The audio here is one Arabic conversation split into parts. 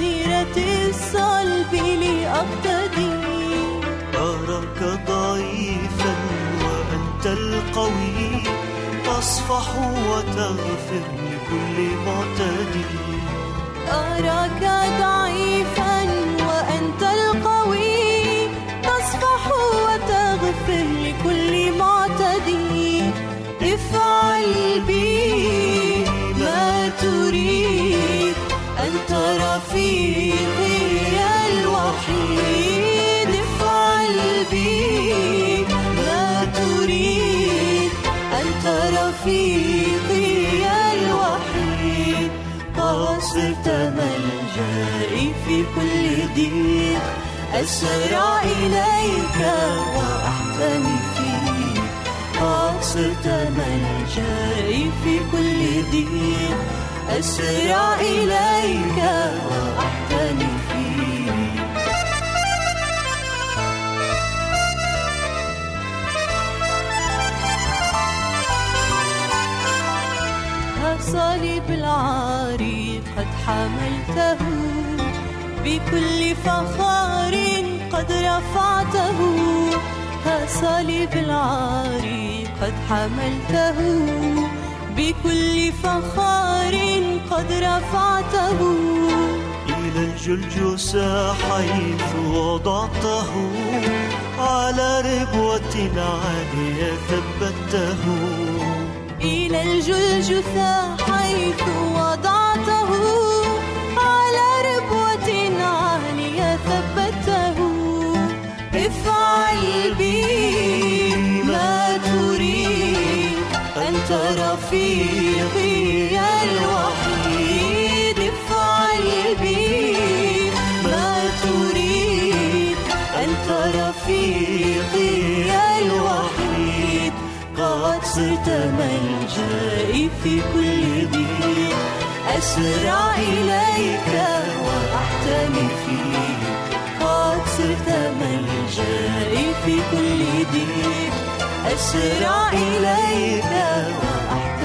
سيرة الصلب لأقتدي. أراك ضعيفا وأنت القوي تصفح وتغفر لكل معتدي. أراك ضعيفا أسرع إليك وأحتمي فيك قد صرت ملجئي في كل ضيق أسرع إليك وأحتمي فيك صليب العاري قد حملته. بكل فخار قد رفعته. ها صليب العار قد حملته. بكل فخار قد رفعته. إلى الجلجسة حيث وضعته. على ربوة عالية ثبته. إلى الجلجثة حيث وضعته. رفيقي الوحيد افعل بي. ما تريد أنت رفيقي الوحيد. قد صرت ملجئي في كل ضيق أسرع إليك وأحتمي فيك. قد صرت ملجئي في كل ضيق أسرع إليك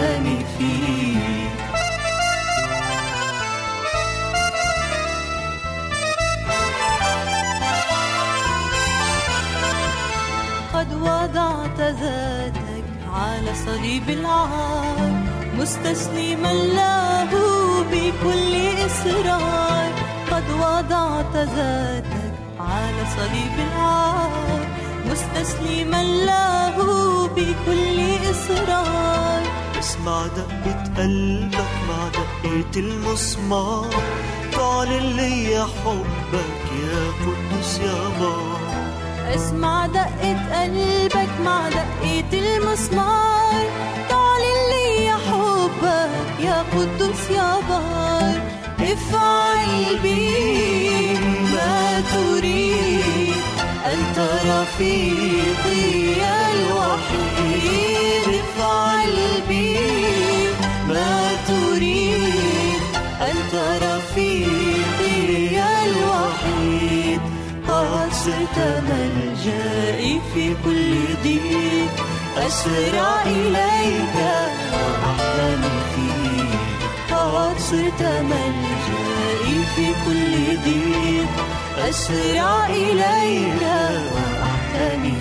وأحتمي فيك قد وضعت ذاتك على صليب العار مستسلما له بكل إصرار. قد وضعت ذاتك على صليب العار مستسلما له بكل إصرار. اسمع دقة قلبك مع دقة المسمار تعلن لي حبك يا قدوس يا بار اسمع دقة قلبك مع دقة المسمار تعلن لي حبك يا قدوس يا بار افعل بي ما تريد. أنت رفيقي الوحيد. افعل بي ما تريد الوحيد في كل ضيق أسرع إليك وأحلمي فيك. قد صرت ملجئي في كل ضيق أسرع إليك وأحتمي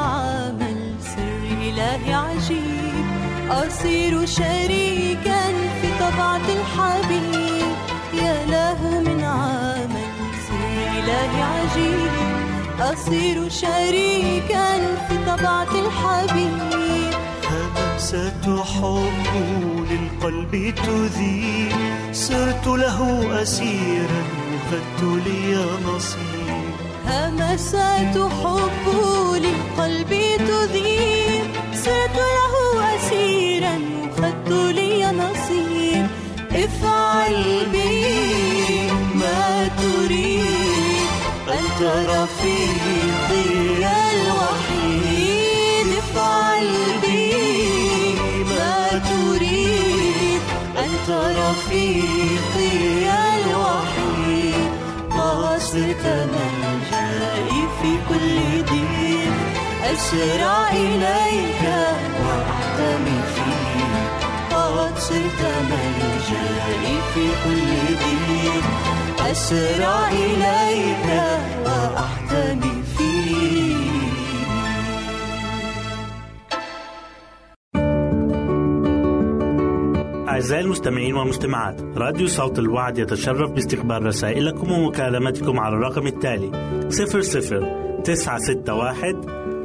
عمل سر إله عجيب أصير شريكا في طبعة الحبيب. يا له من عمل سر إله عجيب أصير شريكا في طبعة الحبيب. همسة حب للقلب تذيب. صرت له أسيرا وخدت لي نصيب. همسات حب للقلب تذيب صرت له أسيرا وخدت لي نصيب افعل بي ما تريد. أنت رفيقي الوحيد. افعل بي ما تريد. أنت رفيقي أسرع إليك وأحتمي فيك قد صرت ملجئي في كل ضيق أسرع إليك وأحتمي أعزائي المستمعين والمستمعات راديو صوت الوعد يتشرف باستقبال رسائلكم ومكالمتكم على الرقم التالي 00 961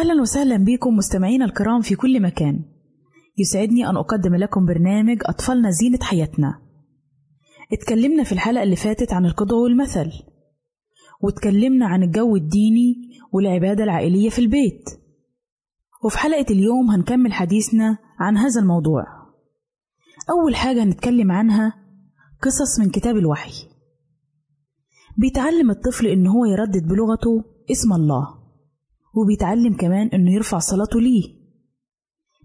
أهلا وسهلا بكم مستمعينا الكرام في كل مكان. يسعدني أن أقدم لكم برنامج أطفالنا زينة حياتنا. اتكلمنا في الحلقة اللي فاتت عن القدوة والمثل واتكلمنا عن الجو الديني والعبادة العائلية في البيت. وفي حلقة اليوم هنكمل حديثنا عن هذا الموضوع. أول حاجة هنتكلم عنها قصص من كتاب الوحي. بيتعلم الطفل إن هو يردد بلغته اسم الله. وبيتعلم كمان إنه يرفع صلاته ليه.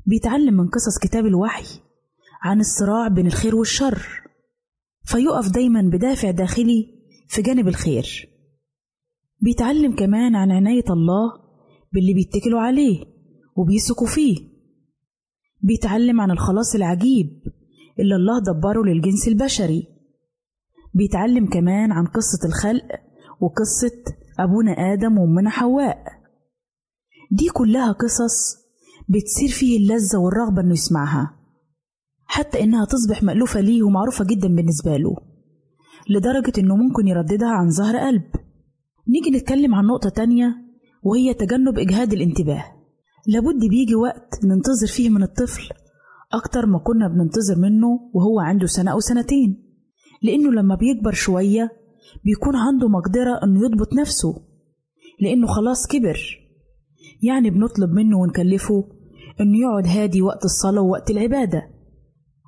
بيتعلم من قصص كتاب الوحي عن الصراع بين الخير والشر فيقف دايما بدافع داخلي في جانب الخير. بيتعلم كمان عن عناية الله باللي بيتكلوا عليه وبيثقوا فيه. بيتعلم عن الخلاص العجيب اللي الله دبره للجنس البشري. بيتعلم كمان عن قصة الخلق وقصة أبونا آدم وأمنا حواء. دي كلها قصص بتصير فيه اللذة والرغبة إنه يسمعها. حتى إنها تصبح مألوفة ليه ومعروفة جدا بالنسبة له لدرجة إنه ممكن يرددها عن ظهر قلب. نيجي نتكلم عن نقطة تانية وهي تجنب إجهاد الانتباه. لابد بيجي وقت ننتظر فيه من الطفل أكتر ما كنا بننتظر منه وهو عنده سنة أو سنتين. لأنه لما بيكبر شوية بيكون عنده مقدرة إنه يضبط نفسه لأنه خلاص كبر. يعني بنطلب منه ونكلفه إنه يقعد هادي وقت الصلاة ووقت العبادة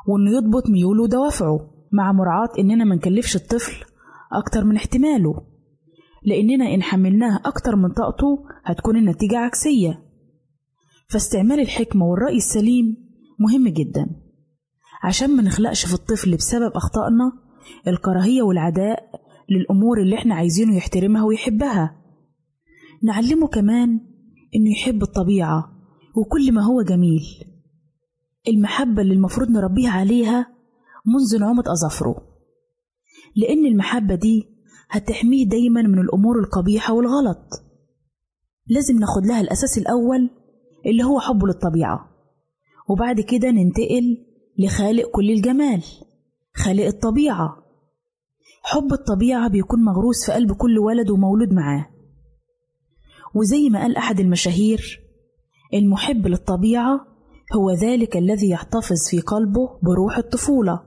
وإنه يضبط ميوله ودوافعه مع مراعاة إننا ما نكلفش الطفل أكتر من احتماله لأننا إن حملناه أكتر من طاقته هتكون النتيجة عكسية. فاستعمال الحكمة والرأي السليم مهم جدا. عشان ما نخلقش في الطفل بسبب أخطائنا الكراهية والعداء للأمور اللي إحنا عايزينه يحترمها ويحبها. نعلمه كمان إنه يحب الطبيعة وكل ما هو جميل. المحبة اللي المفروض نربيها عليها منذ نعومة أظافره لأن المحبة دي هتحميه دايما من الأمور القبيحة والغلط. لازم ناخد لها الأساس الأول اللي هو حبه للطبيعة. وبعد كده ننتقل لخالق كل الجمال خالق الطبيعة. حب الطبيعة بيكون مغروس في قلب كل ولد ومولود معاه. وزي ما قال أحد المشاهير المحب للطبيعة هو ذلك الذي يحتفظ في قلبه بروح الطفولة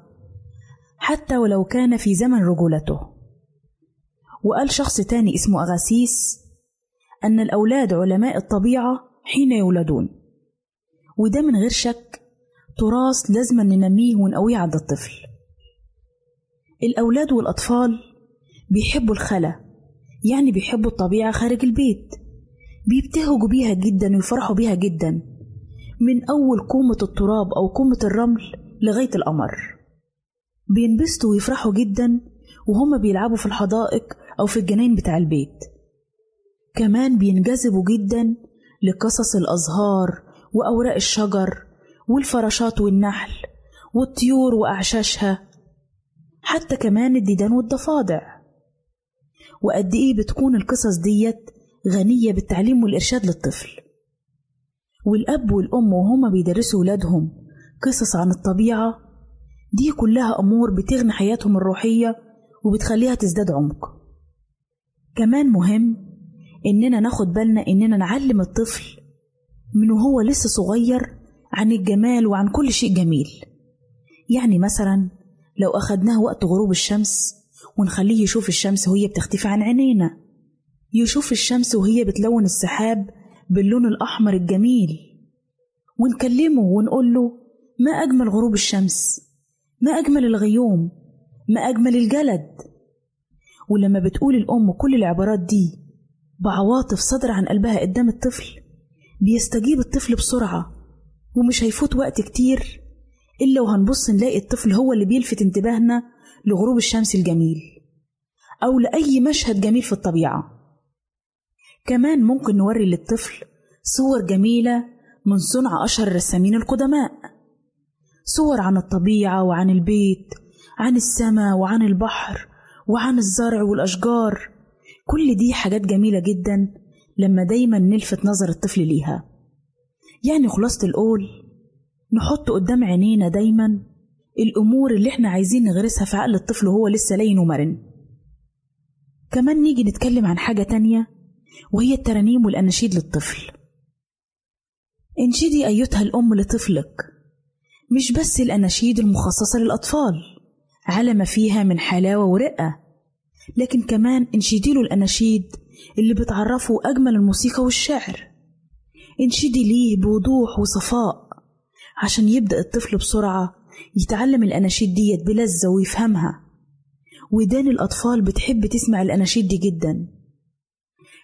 حتى ولو كان في زمن رجولته. وقال شخص تاني اسمه أغاسيس أن الأولاد علماء الطبيعة حين يولدون. وده من غير شك تراث لازم ننميه ونقويه عند الطفل. الأولاد والأطفال بيحبوا الخلا يعني بيحبوا الطبيعة خارج البيت. بيبتهجوا بيها جدا ويفرحوا بيها جدا. من أول كومة التراب أو كومة الرمل لغاية القمر. بينبسطوا ويفرحوا جدا وهما بيلعبوا في الحدائق أو في الجناين بتاع البيت. كمان بينجذبوا جدا لقصص الأزهار وأوراق الشجر والفراشات والنحل والطيور وأعشاشها. حتى كمان الديدان والضفادع. وقد إيه بتكون القصص ديت غنية بالتعليم والإرشاد للطفل. والأب والأم وهما بيدرسوا ولادهم قصص عن الطبيعة. دي كلها أمور بتغني حياتهم الروحية وبتخليها تزداد عمق. كمان مهم إننا ناخد بالنا إننا نعلم الطفل من وهو لسه صغير عن الجمال وعن كل شيء جميل. يعني مثلا لو أخدناه وقت غروب الشمس ونخليه يشوف الشمس وهي بتختفي عن عينينا. يشوف الشمس وهي بتلون السحاب باللون الأحمر الجميل. ونكلمه ونقول له ما أجمل غروب الشمس؟ ما أجمل الغيوم؟ ما أجمل الجلد؟ ولما بتقول الأم كل العبارات دي بعواطف صادرة عن قلبها قدام الطفل بيستجيب الطفل بسرعة ومش هيفوت وقت كتير إلا وهنبص نلاقي الطفل هو اللي بيلفت انتباهنا لغروب الشمس الجميل أو لأي مشهد جميل في الطبيعة. كمان ممكن نوري للطفل صور جميلة من صنع أشهر الرسامين القدماء. صور عن الطبيعة وعن البيت عن السماء وعن البحر وعن الزرع والأشجار. كل دي حاجات جميلة جدا لما دايما نلفت نظر الطفل ليها. يعني خلاصة القول نحط قدام عينينا دايما الأمور اللي إحنا عايزين نغرسها في عقل الطفل وهو لسه لين ومرن. كمان نيجي نتكلم عن حاجة تانية وهي الترانيم والأناشيد للطفل. انشدي أيتها الأم لطفلك. مش بس الأناشيد المخصصة للأطفال على ما فيها من حلاوة ورقة. لكن كمان انشدي له الأناشيد اللي بتعرفه أجمل الموسيقى والشعر. انشدي ليه بوضوح وصفاء عشان يبدأ الطفل بسرعة يتعلم الأناشيد ديت بلذة ويفهمها. ودان الأطفال بتحب تسمع الأناشيد دي جدا.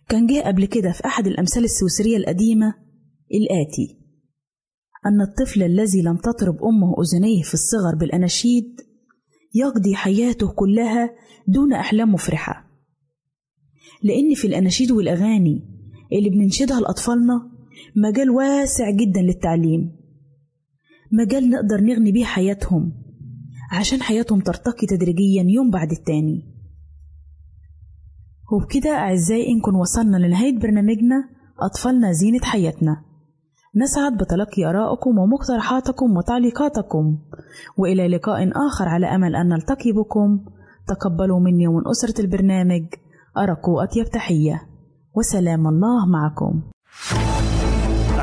كان جاء قبل كده في أحد الأمثال السويسرية القديمة الآتي أن الطفل الذي لم تطرب أمه أذنيه في الصغر بالأناشيد يقضي حياته كلها دون أحلام مفرحة. لأن في الأناشيد والأغاني اللي بننشدها لأطفالنا مجال واسع جدا للتعليم مجال نقدر نغني بيه حياتهم عشان حياتهم ترتقي تدريجيا يوم بعد التاني. وبكده أعزائي إنكم وصلنا لنهاية برنامجنا أطفالنا زينة حياتنا. نسعد بتلقي آرائكم ومقترحاتكم وتعليقاتكم. وإلى لقاء آخر على أمل أن نلتقي بكم. تقبلوا مني ومن أسرة البرنامج أرق أطيب تحية. وسلام الله معكم.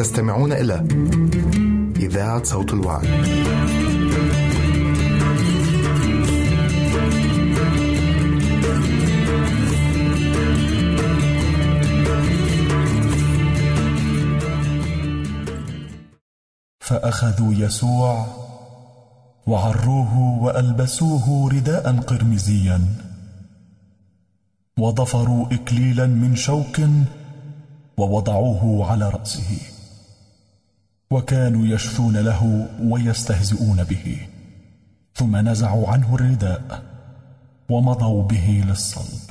تستمعون إلى إذاعة صوت الوعد. فأخذوا يسوع وعروه وألبسوه رداء قرمزيا وضفروا اكليلا من شوك ووضعوه على رأسه وكانوا يشثون له ويستهزئون به ثم نزعوا عنه الرداء ومضوا به للصلب.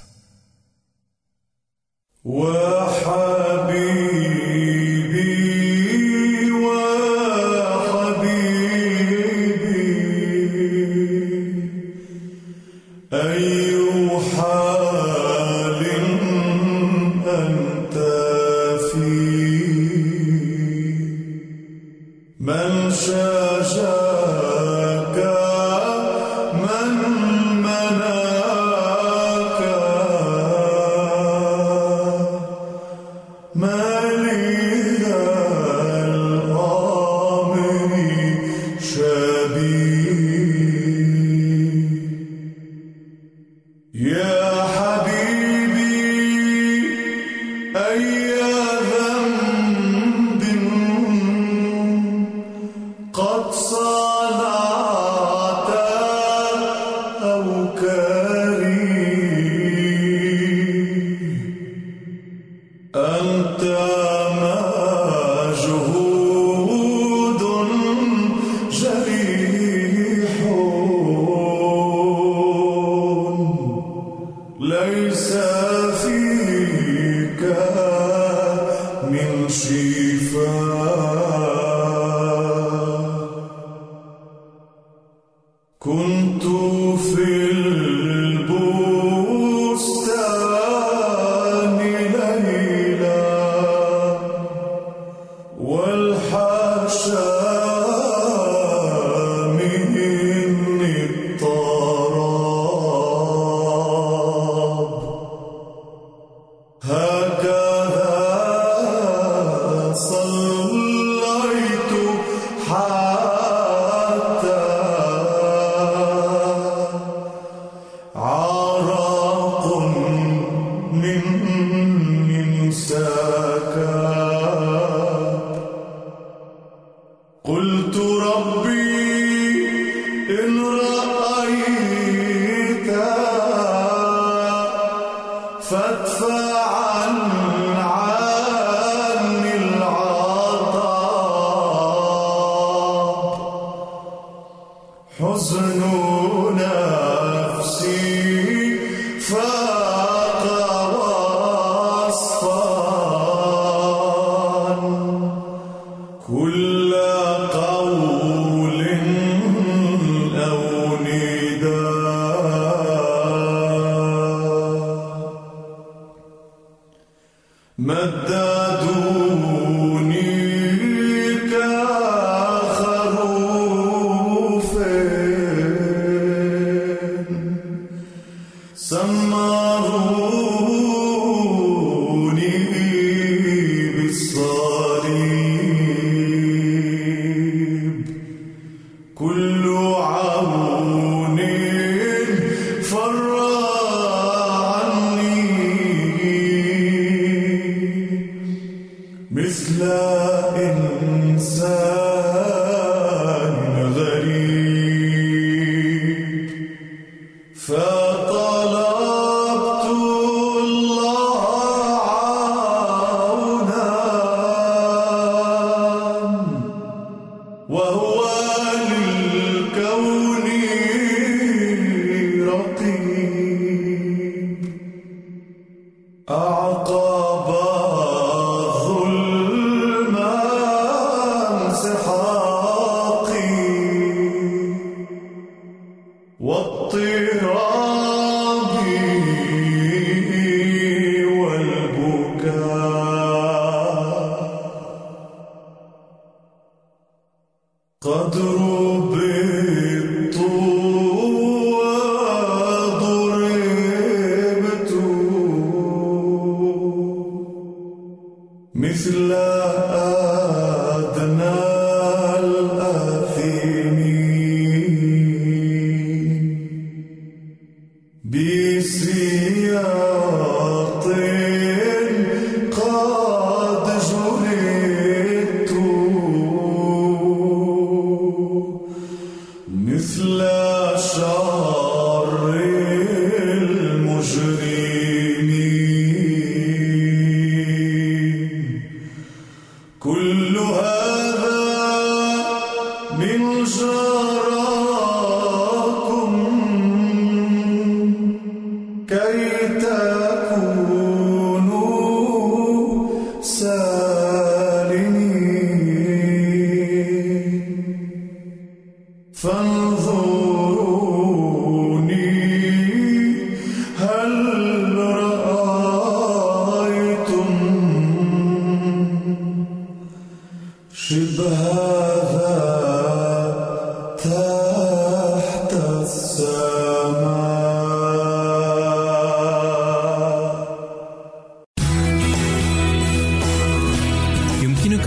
Oh.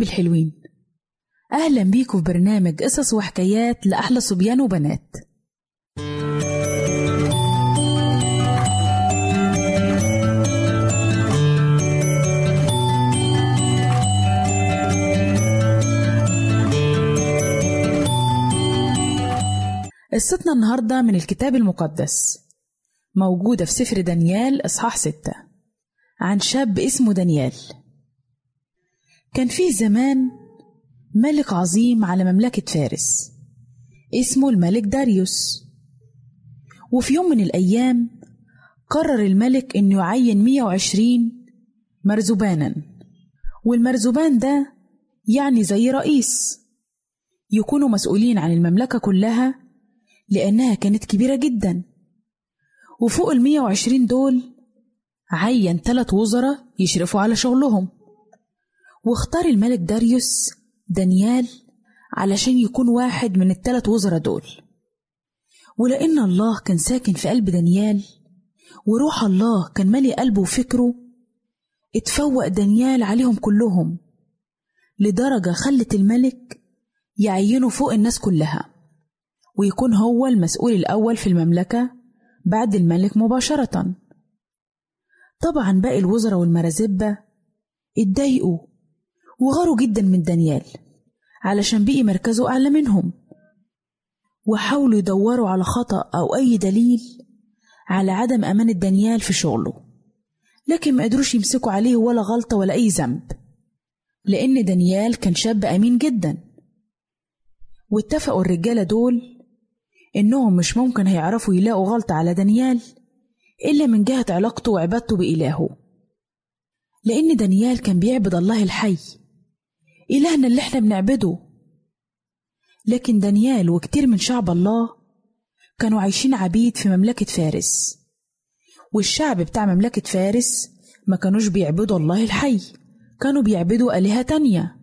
حبايبي الحلوين. أهلا بيكم في برنامج قصص وحكايات لأحلى صبيان وبنات. قصتنا النهاردة من الكتاب المقدس موجودة في سفر دانيال إصحاح ستة. عن شاب اسمه دانيال. كان فيه زمان ملك عظيم على مملكة فارس اسمه الملك داريوس. وفي يوم من الأيام قرر الملك إنه يعين 120 مرزبانا والمرزبان ده يعني زي رئيس يكونوا مسؤولين عن المملكة كلها لأنها كانت كبيرة جدا. وفوق ال 120 دول عين ثلاث وزراء يشرفوا على شغلهم. واختار الملك داريوس دانيال علشان يكون واحد من التلات وزراء دول. ولأن الله كان ساكن في قلب دانيال وروح الله كان مالي قلبه وفكره اتفوق دانيال عليهم كلهم لدرجة خلت الملك يعينه فوق الناس كلها ويكون هو المسؤول الأول في المملكة بعد الملك مباشرة. طبعا باقي الوزراء والمرازبة اتضايقوا وغاروا جدا من دانيال علشان بقي مركزه أعلى منهم. وحاولوا يدوروا على خطأ أو أي دليل على عدم أمانة دانيال في شغله لكن ما قدروش يمسكوا عليه ولا غلطة ولا أي ذنب لأن دانيال كان شاب أمين جدا. واتفقوا الرجالة دول إنهم مش ممكن هيعرفوا يلاقوا غلطة على دانيال إلا من جهة علاقته وعبادته بإلهه لأن دانيال كان بيعبد الله الحي. إلهنا اللي إحنا بنعبده. لكن دانيال وكتير من شعب الله كانوا عايشين عبيد في مملكة فارس. والشعب بتاع مملكة فارس ما كانوش بيعبدوا الله الحي كانوا بيعبدوا آلهة تانية.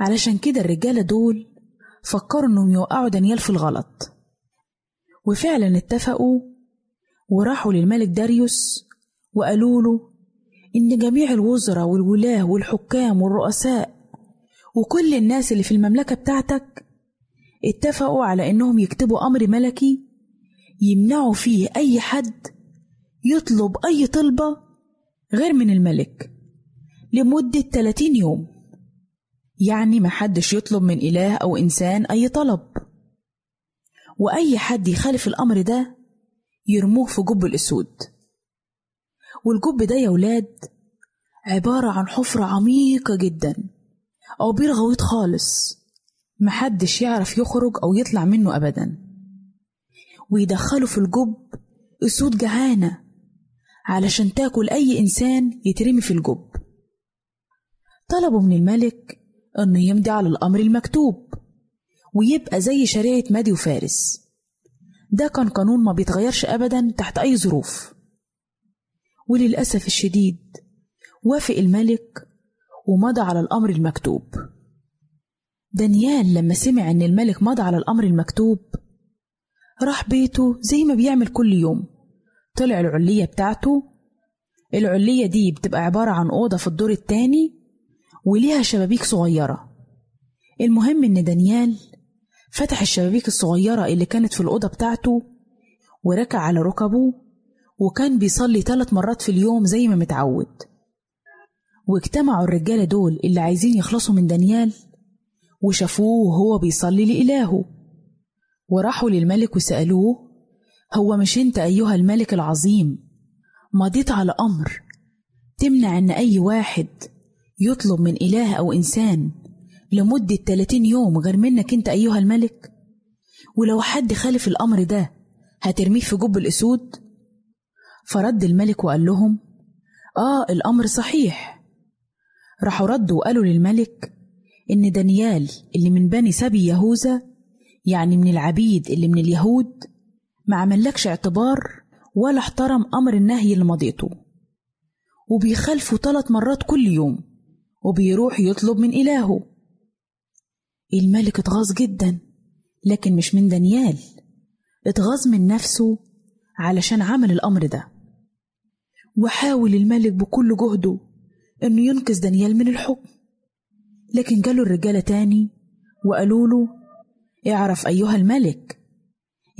علشان كده الرجالة دول فكروا إنهم يوقعوا دانيال في الغلط. وفعلا اتفقوا وراحوا للملك داريوس وقالوا له إن جميع الوزراء والولاة والحكام والرؤساء وكل الناس اللي في المملكة بتاعتك اتفقوا على إنهم يكتبوا أمر ملكي يمنعوا فيه أي حد يطلب أي طلبة غير من الملك لمدة 30 يوم. يعني محدش يطلب من إله أو إنسان أي طلب. وأي حد يخالف الأمر ده يرموه في جب الأسود. والجب ده يا ولاد عبارة عن حفرة عميقة جدا. أو بير غويط خالص. محدش يعرف يخرج أو يطلع منه أبدا. ويدخلوا في الجب أسود جعانة علشان تاكل أي إنسان يترمي في الجب. طلبوا من الملك إنه يمضي على الأمر المكتوب ويبقى زي شريعة مادي وفارس. ده كان قانون ما بيتغيرش أبدا تحت أي ظروف. وللأسف الشديد وافق الملك ومضى على الأمر المكتوب. دانيال لما سمع إن الملك مضى على الأمر المكتوب راح بيته زي ما بيعمل كل يوم. طلع العلية بتاعته. العلية دي بتبقى عبارة عن أوضة في الدور التاني وليها شبابيك صغيرة. المهم إن دانيال فتح الشبابيك الصغيرة اللي كانت في الأوضة بتاعته وركع على ركبه وكان بيصلي ثلاث مرات في اليوم زي ما متعود. واجتمعوا الرجالة دول اللي عايزين يخلصوا من دانيال وشافوه وهو بيصلي لإلهه. وراحوا للملك وسألوه هو مش أنت أيها الملك العظيم؟ مضيت على أمر. تمنع إن أي واحد يطلب من إله أو إنسان لمدة 30 يوم غير منك أنت أيها الملك؟ ولو حد خالف الأمر ده هترميه في جب الأسود؟ فرد الملك وقال لهم آه الأمر صحيح. راحوا ردوا وقالوا للملك إن دانيال اللي من بني سبي يهوذا يعني من العبيد اللي من اليهود ما عملكش اعتبار ولا احترم أمر النهي اللي مضيته. وبيخالفوا ثلاث مرات كل يوم وبيروح يطلب من إلهه. الملك اتغاظ جدا لكن مش من دانيال اتغاظ من نفسه علشان عمل الأمر ده. وحاول الملك بكل جهده إنه ينقذ دانيال من الحكم. لكن جاله الرجالة تاني وقالوا له اعرف أيها الملك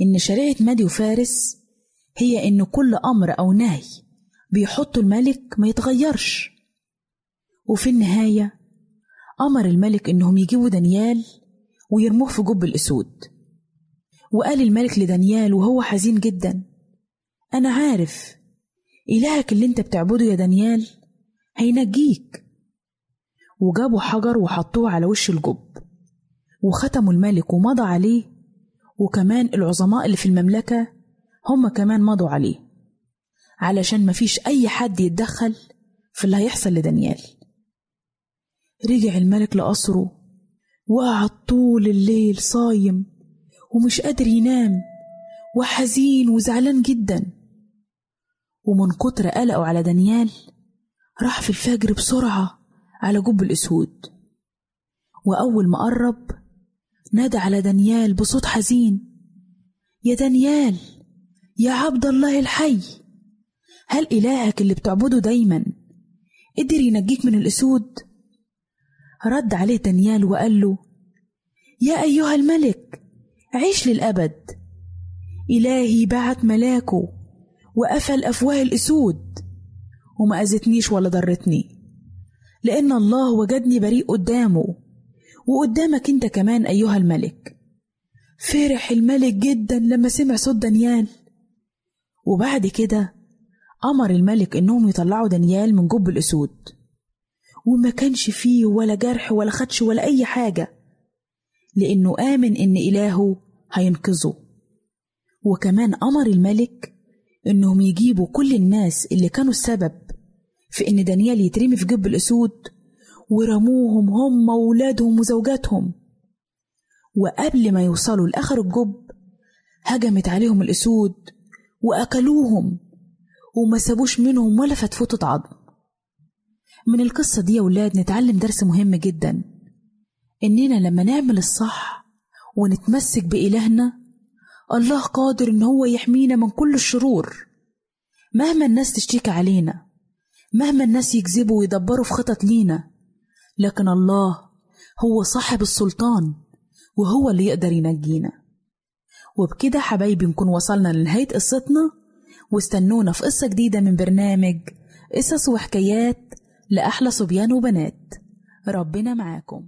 إن شريعة مادي وفارس هي إن كل أمر أو نهي بيحطه الملك ما يتغيرش. وفي النهاية أمر الملك إنهم يجيبوا دانيال ويرموه في جب الأسود. وقال الملك لدانيال وهو حزين جدا أنا عارف إلهك اللي أنت بتعبده يا دانيال هينجيك. وجابوا حجر وحطوه على وش الجب. وختموا الملك ومضى عليه. وكمان العظماء اللي في المملكة هم كمان مضوا عليه. علشان مفيش أي حد يتدخل في اللي هيحصل لدانيال. رجع الملك لقصره. وقعد طول الليل صايم. ومش قادر ينام. وحزين وزعلان جدا. ومن كتر قلقه على دانيال راح في الفجر بسرعة على جب الأسود. وأول ما قرب نادى على دانيال بصوت حزين. يا دانيال يا عبد الله الحي هل إلهك اللي بتعبده دايما؟ قدر ينجيك من الأسود؟ رد عليه دانيال وقال له يا أيها الملك عيش للأبد. إلهي بعت ملاكه وقفل أفواه الأسود. وما أذتنيش ولا ضرتني. لأن الله وجدني بريء قدامه وقدامك أنت كمان أيها الملك. فرح الملك جدا لما سمع صوت دانيال. وبعد كده أمر الملك إنهم يطلعوا دانيال من جب الأسود. وما كانش فيه ولا جرح ولا خدش ولا أي حاجة لأنه آمن إن إلهه هينقذه. وكمان أمر الملك إنهم يجيبوا كل الناس اللي كانوا السبب في إن دانيال يترمي في جب الأسود ورموهم هم وولادهم وزوجاتهم. وقبل ما يوصلوا لآخر الجب هجمت عليهم الأسود وأكلوهم وما سابوش منهم ولا فتفوتة عظم من القصة دي يا ولاد نتعلم درس مهم جدا. إننا لما نعمل الصح ونتمسك بإلهنا الله قادر إن هو يحمينا من كل الشرور. مهما الناس تشتكي علينا مهما الناس يكذبوا ويدبروا في خطط لينا لكن الله هو صاحب السلطان وهو اللي يقدر ينجينا. وبكده حبايبي نكون وصلنا لنهاية قصتنا. واستنونا في قصة جديدة من برنامج قصص وحكايات لأحلى صبيان وبنات. ربنا معاكم.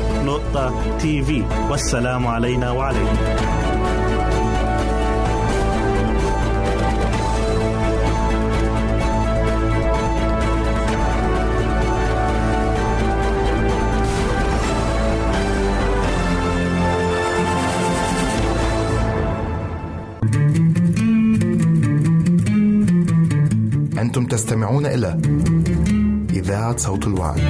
www.al-waad.tv والسلام علينا وعليكم. تستمعون إلى إذاعة صوت الوعي.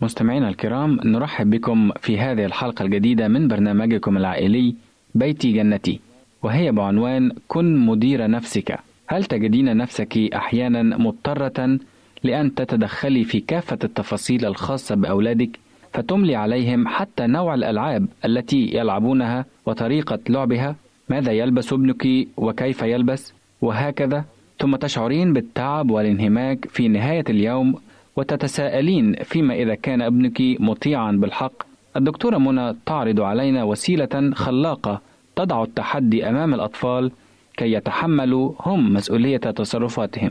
مستمعينا الكرام نرحب بكم في هذه الحلقة الجديدة من برنامجكم العائلي بيتي جنتي وهي بعنوان كن مدير نفسك هل تجدين نفسك أحيانا مضطرة لأن تتدخلي في كافة التفاصيل الخاصة بأولادك فتملي عليهم حتى نوع الألعاب التي يلعبونها وطريقة لعبها. ماذا يلبس ابنك وكيف يلبس؟ وهكذا. ثم تشعرين بالتعب والانهماك في نهاية اليوم وتتساءلين فيما إذا كان ابنك مطيعا بالحق. الدكتورة منى تعرض علينا وسيلة خلاقة تضع التحدي أمام الأطفال كي يتحملوا هم مسؤولية تصرفاتهم.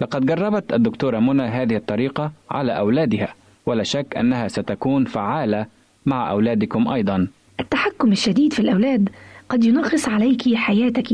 لقد جربت الدكتورة منى هذه الطريقة على أولادها ولا شك أنها ستكون فعالة مع أولادكم أيضا. التحكم الشديد في الأولاد قد ينغص عليك حياتك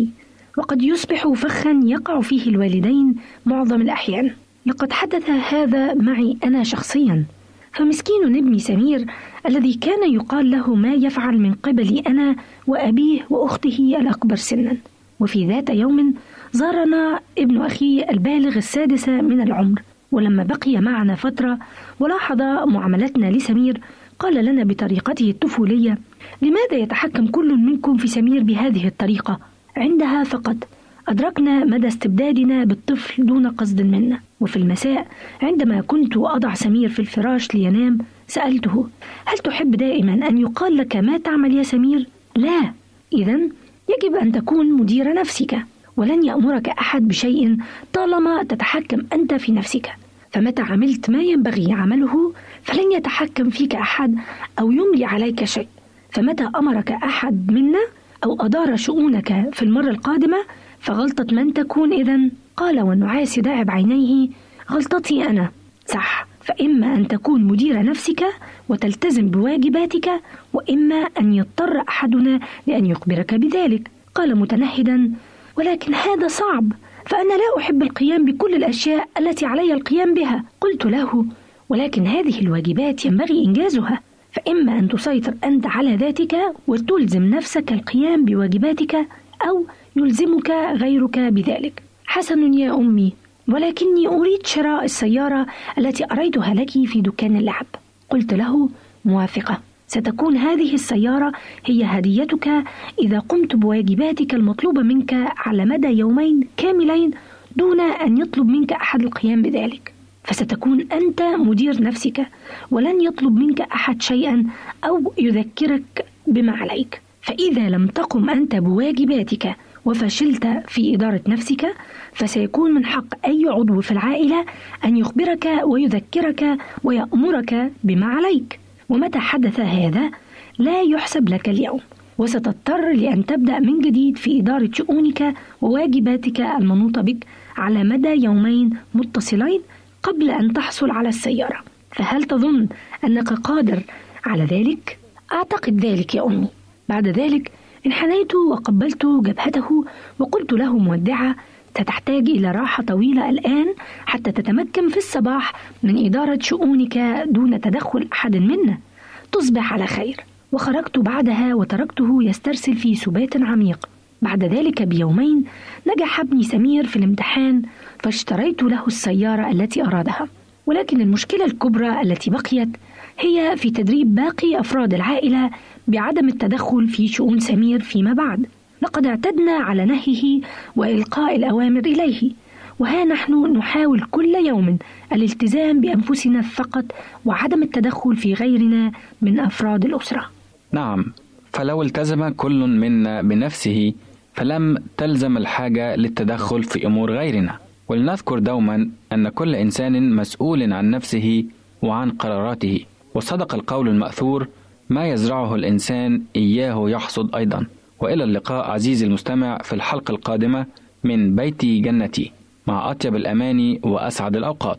وقد يصبح فخا يقع فيه الوالدين معظم الأحيان. لقد حدث هذا معي أنا شخصيا. فمسكين ابني سمير الذي كان يقال له ما يفعل من قبلي أنا وأبيه وأخته الأكبر سنا. وفي ذات يوم زارنا ابن أخي البالغ السادسة من العمر ولما بقي معنا فترة ولاحظ معاملتنا لسمير قال لنا بطريقته الطفولية لماذا يتحكم كل منكم في سمير بهذه الطريقة؟ عندها فقط. أدركنا مدى استبدادنا بالطفل دون قصد منا. وفي المساء عندما كنت أضع سمير في الفراش لينام سألته هل تحب دائما أن يقال لك ما تعمل يا سمير؟ لا. إذا يجب أن تكون مدير نفسك. ولن يأمرك أحد بشيء طالما تتحكم أنت في نفسك. فمتى عملت ما ينبغي عمله فلن يتحكم فيك أحد أو يملي عليك شيء. فمتى أمرك أحد منا أو أدار شؤونك في المرة القادمة فغلطة من تكون إذا قال والنعاس داعب عينيه غلطتي أنا. صح. فإما أن تكون مدير نفسك وتلتزم بواجباتك وإما أن يضطر أحدنا لأن يخبرك بذلك. قال متنهدا ولكن هذا صعب فأنا لا أحب القيام بكل الأشياء التي علي القيام بها. قلت له ولكن هذه الواجبات ينبغي إنجازها. فإما أن تسيطر أنت على ذاتك وتلزم نفسك القيام بواجباتك أو يلزمك غيرك بذلك. حسن يا أمي ولكني أريد شراء السيارة التي أريتها لك في دكان اللعب. قلت له موافقة. ستكون هذه السيارة هي هديتك إذا قمت بواجباتك المطلوبة منك على مدى يومين كاملين دون أن يطلب منك أحد القيام بذلك. فستكون أنت مدير نفسك ولن يطلب منك أحد شيئا أو يذكرك بما عليك. فإذا لم تقم أنت بواجباتك وفشلت في إدارة نفسك فسيكون من حق أي عضو في العائلة أن يخبرك ويذكرك ويأمرك بما عليك. ومتى حدث هذا؟ لا يحسب لك اليوم. وستضطر لأن تبدأ من جديد في إدارة شؤونك وواجباتك المنوطة بك على مدى يومين متصلين قبل أن تحصل على السيارة. فهل تظن أنك قادر على ذلك؟ أعتقد ذلك يا أمي. بعد ذلك انحنيت وقبلت جبهته وقلت له مودعة ستحتاج إلى راحة طويلة الآن حتى تتمكن في الصباح من إدارة شؤونك دون تدخل أحد منا. تصبح على خير. وخرجت بعدها وتركته يسترسل في سبات عميق. بعد ذلك بيومين نجح ابني سمير في الامتحان فاشتريت له السيارة التي أرادها. ولكن المشكلة الكبرى التي بقيت هي في تدريب باقي أفراد العائلة بعدم التدخل في شؤون سمير فيما بعد. لقد اعتدنا على نهيه وإلقاء الأوامر إليه. وها نحن نحاول كل يوم الالتزام بأنفسنا فقط وعدم التدخل في غيرنا من أفراد الأسرة. نعم فلو التزم كل منا بنفسه فلم تلزم الحاجة للتدخل في أمور غيرنا. ولنذكر دوما أن كل إنسان مسؤول عن نفسه وعن قراراته. وصدق القول المأثور ما يزرعه الإنسان إياه يحصد أيضا. وإلى اللقاء عزيزي المستمع في الحلقة القادمة من بيتي جنتي مع أطيب الأماني وأسعد الأوقات.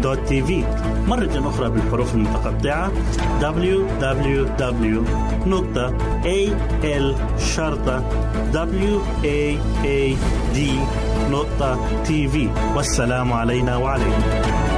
www.al-waad.tv مرة أخرى بالحروف المتقطعة. Www.al-waad.tv والسلام علينا وعليكم.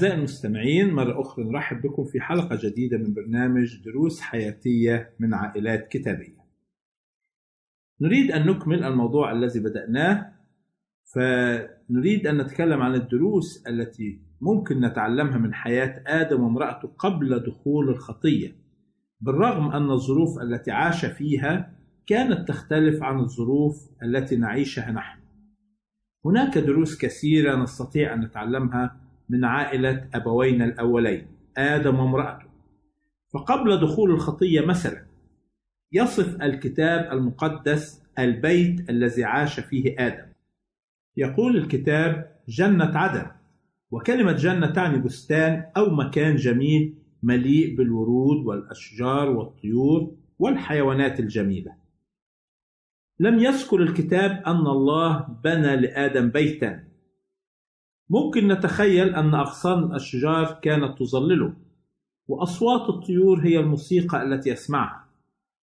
أعزائي المستمعين مرة أخرى نرحب بكم في حلقة جديدة من برنامج دروس حياتية من عائلات كتابية. نريد أن نكمل الموضوع الذي بدأناه فنريد أن نتكلم عن الدروس التي ممكن نتعلمها من حياة آدم وامرأته قبل دخول الخطية بالرغم أن الظروف التي عاش فيها كانت تختلف عن الظروف التي نعيشها نحن هناك دروس كثيرة نستطيع أن نتعلمها من عائلة أبوينا الأولين آدم وامرأته. فقبل دخول الخطية مثلا يصف الكتاب المقدس البيت الذي عاش فيه آدم. يقول الكتاب جنة عدن وكلمة جنة تعني بستان أو مكان جميل مليء بالورود والأشجار والطيور والحيوانات الجميلة. لم يذكر الكتاب أن الله بنى لآدم بيتا. ممكن نتخيل أن أغصان الأشجار كانت تظلله وأصوات الطيور هي الموسيقى التي يسمعها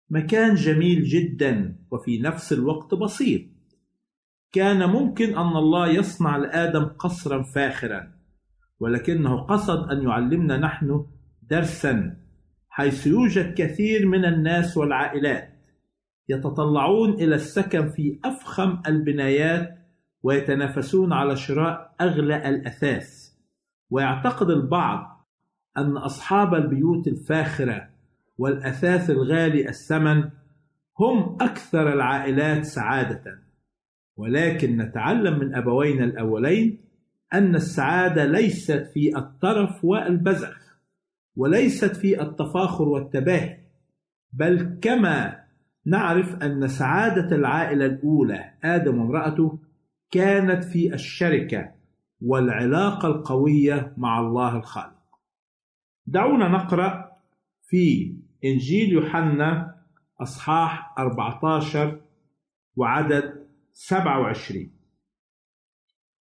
مكان جميل جدا وفي نفس الوقت بسيط كان ممكن أن الله يصنع لآدم قصرا فاخرا ولكنه قصد أن يعلمنا نحن درسا حيث يوجد كثير من الناس والعائلات يتطلعون إلى السكن في أفخم البنايات ويتنافسون على شراء أغلى الأثاث. ويعتقد البعض أن أصحاب البيوت الفاخرة والأثاث الغالي الثمن هم أكثر العائلات سعادة. ولكن نتعلم من أبوينا الأولين أن السعادة ليست في الترف والبذخ وليست في التفاخر والتباهي بل كما نعرف أن سعادة العائلة الأولى آدم وامرأته كانت في الشركة والعلاقة القوية مع الله الخالق. دعونا نقرأ في إنجيل يوحنا أصحاح 14 وعدد 27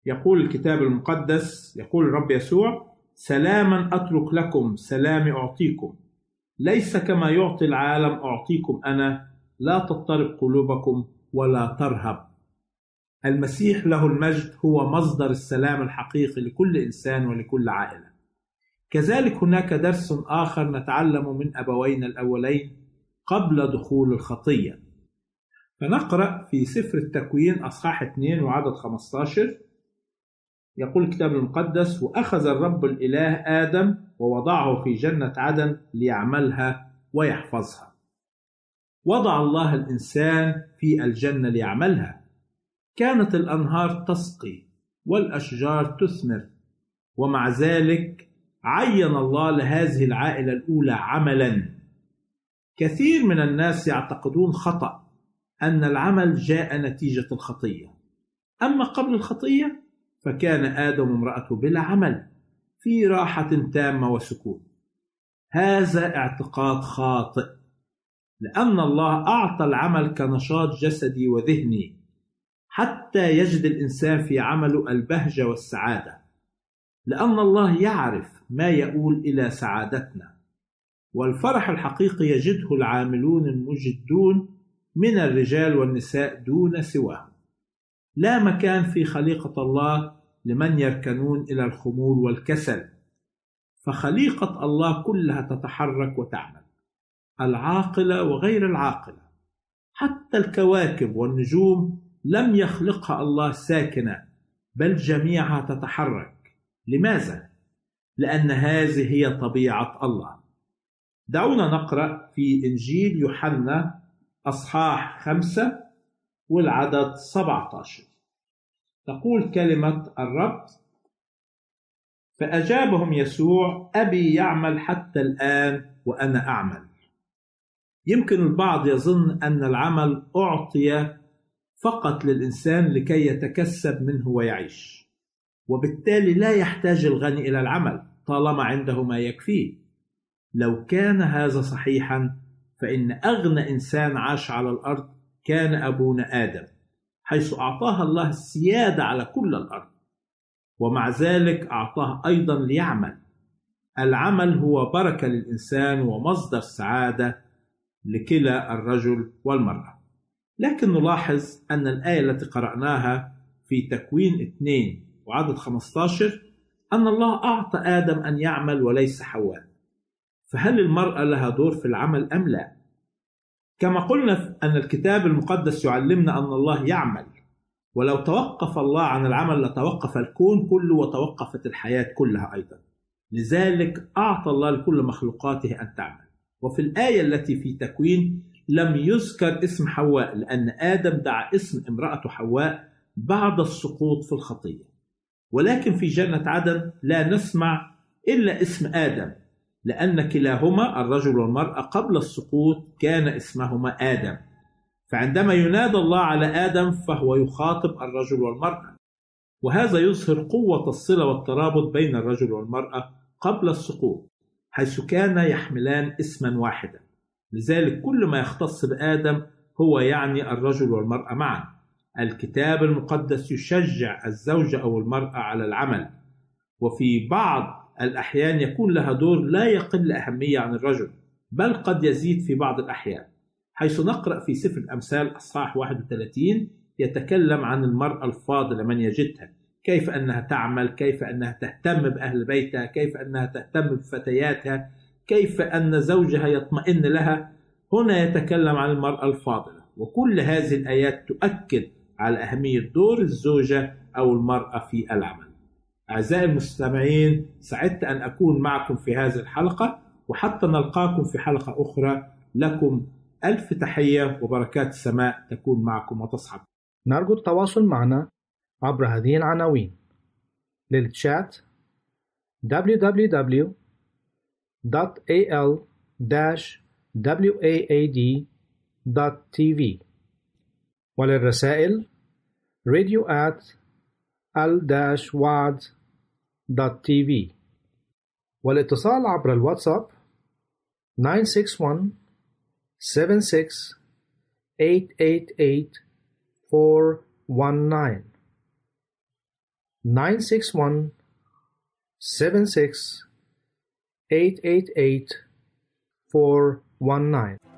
يقول الكتاب المقدس يقول الرب يسوع سلاما أترك لكم سلامي أعطيكم. ليس كما يعطي العالم أعطيكم أنا. لا تضطرب قلوبكم ولا ترهب المسيح له المجد هو مصدر السلام الحقيقي لكل إنسان ولكل عائلة. كذلك هناك درس آخر نتعلم من أبوينا الأولين قبل دخول الخطية. فنقرأ في سفر التكوين أصحاح 2 وعدد 15 يقول الكتاب المقدس وأخذ الرب الإله آدم ووضعه في جنة عدن ليعملها ويحفظها. وضع الله الإنسان في الجنة ليعملها. كانت الأنهار تسقي والأشجار تثمر ومع ذلك عين الله لهذه العائلة الأولى عملا. كثير من الناس يعتقدون خطأ أن العمل جاء نتيجة الخطية. أما قبل الخطية فكان آدم وامرأته بلا عمل في راحة تامة وسكون. هذا اعتقاد خاطئ لأن الله أعطى العمل كنشاط جسدي وذهني. حتى يجد الإنسان في عمله البهجة والسعادة. لأن الله يعرف ما يؤول إلى سعادتنا. والفرح الحقيقي يجده العاملون المجدون من الرجال والنساء دون سواهم. لا مكان في خليقة الله لمن يركنون إلى الخمول والكسل. فخليقة الله كلها تتحرك وتعمل. العاقلة وغير العاقلة. حتى الكواكب والنجوم لم يخلقها الله ساكنة بل جميعها تتحرك. لماذا؟ لأن هذه هي طبيعة الله. دعونا نقرأ في إنجيل يوحنا أصحاح خمسة والعدد 17 تقول كلمة الرب فأجابهم يسوع أبي يعمل حتى الآن وأنا أعمل. يمكن البعض يظن أن العمل أعطي فقط للإنسان لكي يتكسب منه ويعيش. وبالتالي لا يحتاج الغني إلى العمل طالما عنده ما يكفيه. لو كان هذا صحيحا فإن أغنى إنسان عاش على الأرض كان أبونا آدم حيث أعطاها الله السيادة على كل الأرض. ومع ذلك أعطاه أيضا ليعمل. العمل هو بركة للإنسان ومصدر سعادة لكلا الرجل والمرأة. لكن نلاحظ أن الآية التي قرأناها في تكوين 2 وعدد 15 أن الله أعطى آدم أن يعمل وليس حواء. فهل المرأة لها دور في العمل أم لا؟ كما قلنا أن الكتاب المقدس يعلمنا أن الله يعمل. ولو توقف الله عن العمل لتوقف الكون كله وتوقفت الحياة كلها أيضا. لذلك أعطى الله لكل مخلوقاته أن تعمل. وفي الآية التي في تكوين لم يذكر اسم حواء لأن آدم دعا اسم امرأته حواء بعد السقوط في الخطية. ولكن في جنة عدن لا نسمع إلا اسم آدم لأن كلاهما الرجل والمرأة قبل السقوط كان اسمهما آدم. فعندما ينادى الله على آدم فهو يخاطب الرجل والمرأة. وهذا يظهر قوة الصلة والترابط بين الرجل والمرأة قبل السقوط حيث كان يحملان اسما واحدا. لذلك كل ما يختص بآدم هو يعني الرجل والمرأة معا. الكتاب المقدس يشجع الزوجة أو المرأة على العمل وفي بعض الأحيان يكون لها دور لا يقل أهمية عن الرجل بل قد يزيد في بعض الأحيان. حيث نقرأ في سفر الأمثال أصحاح 31 يتكلم عن المرأة الفاضلة من يجدها كيف أنها تعمل كيف أنها تهتم بأهل بيتها كيف أنها تهتم بفتياتها كيف أن زوجها يطمئن لها؟ هنا يتكلم عن المرأة الفاضلة. وكل هذه الآيات تؤكد على أهمية دور الزوجة أو المرأة في العمل. أعزائي المستمعين سعدت أن أكون معكم في هذه الحلقة وحتى نلقاكم في حلقة أخرى. لكم ألف تحية وبركات السماء تكون معكم وتصحب. نرجو التواصل معنا عبر هذه العناوين. للتشات www.al-waad.tv وللرسائل radio at al-waad.tv والاتصال عبر الواتساب 961 76 888 419 961 76 888 419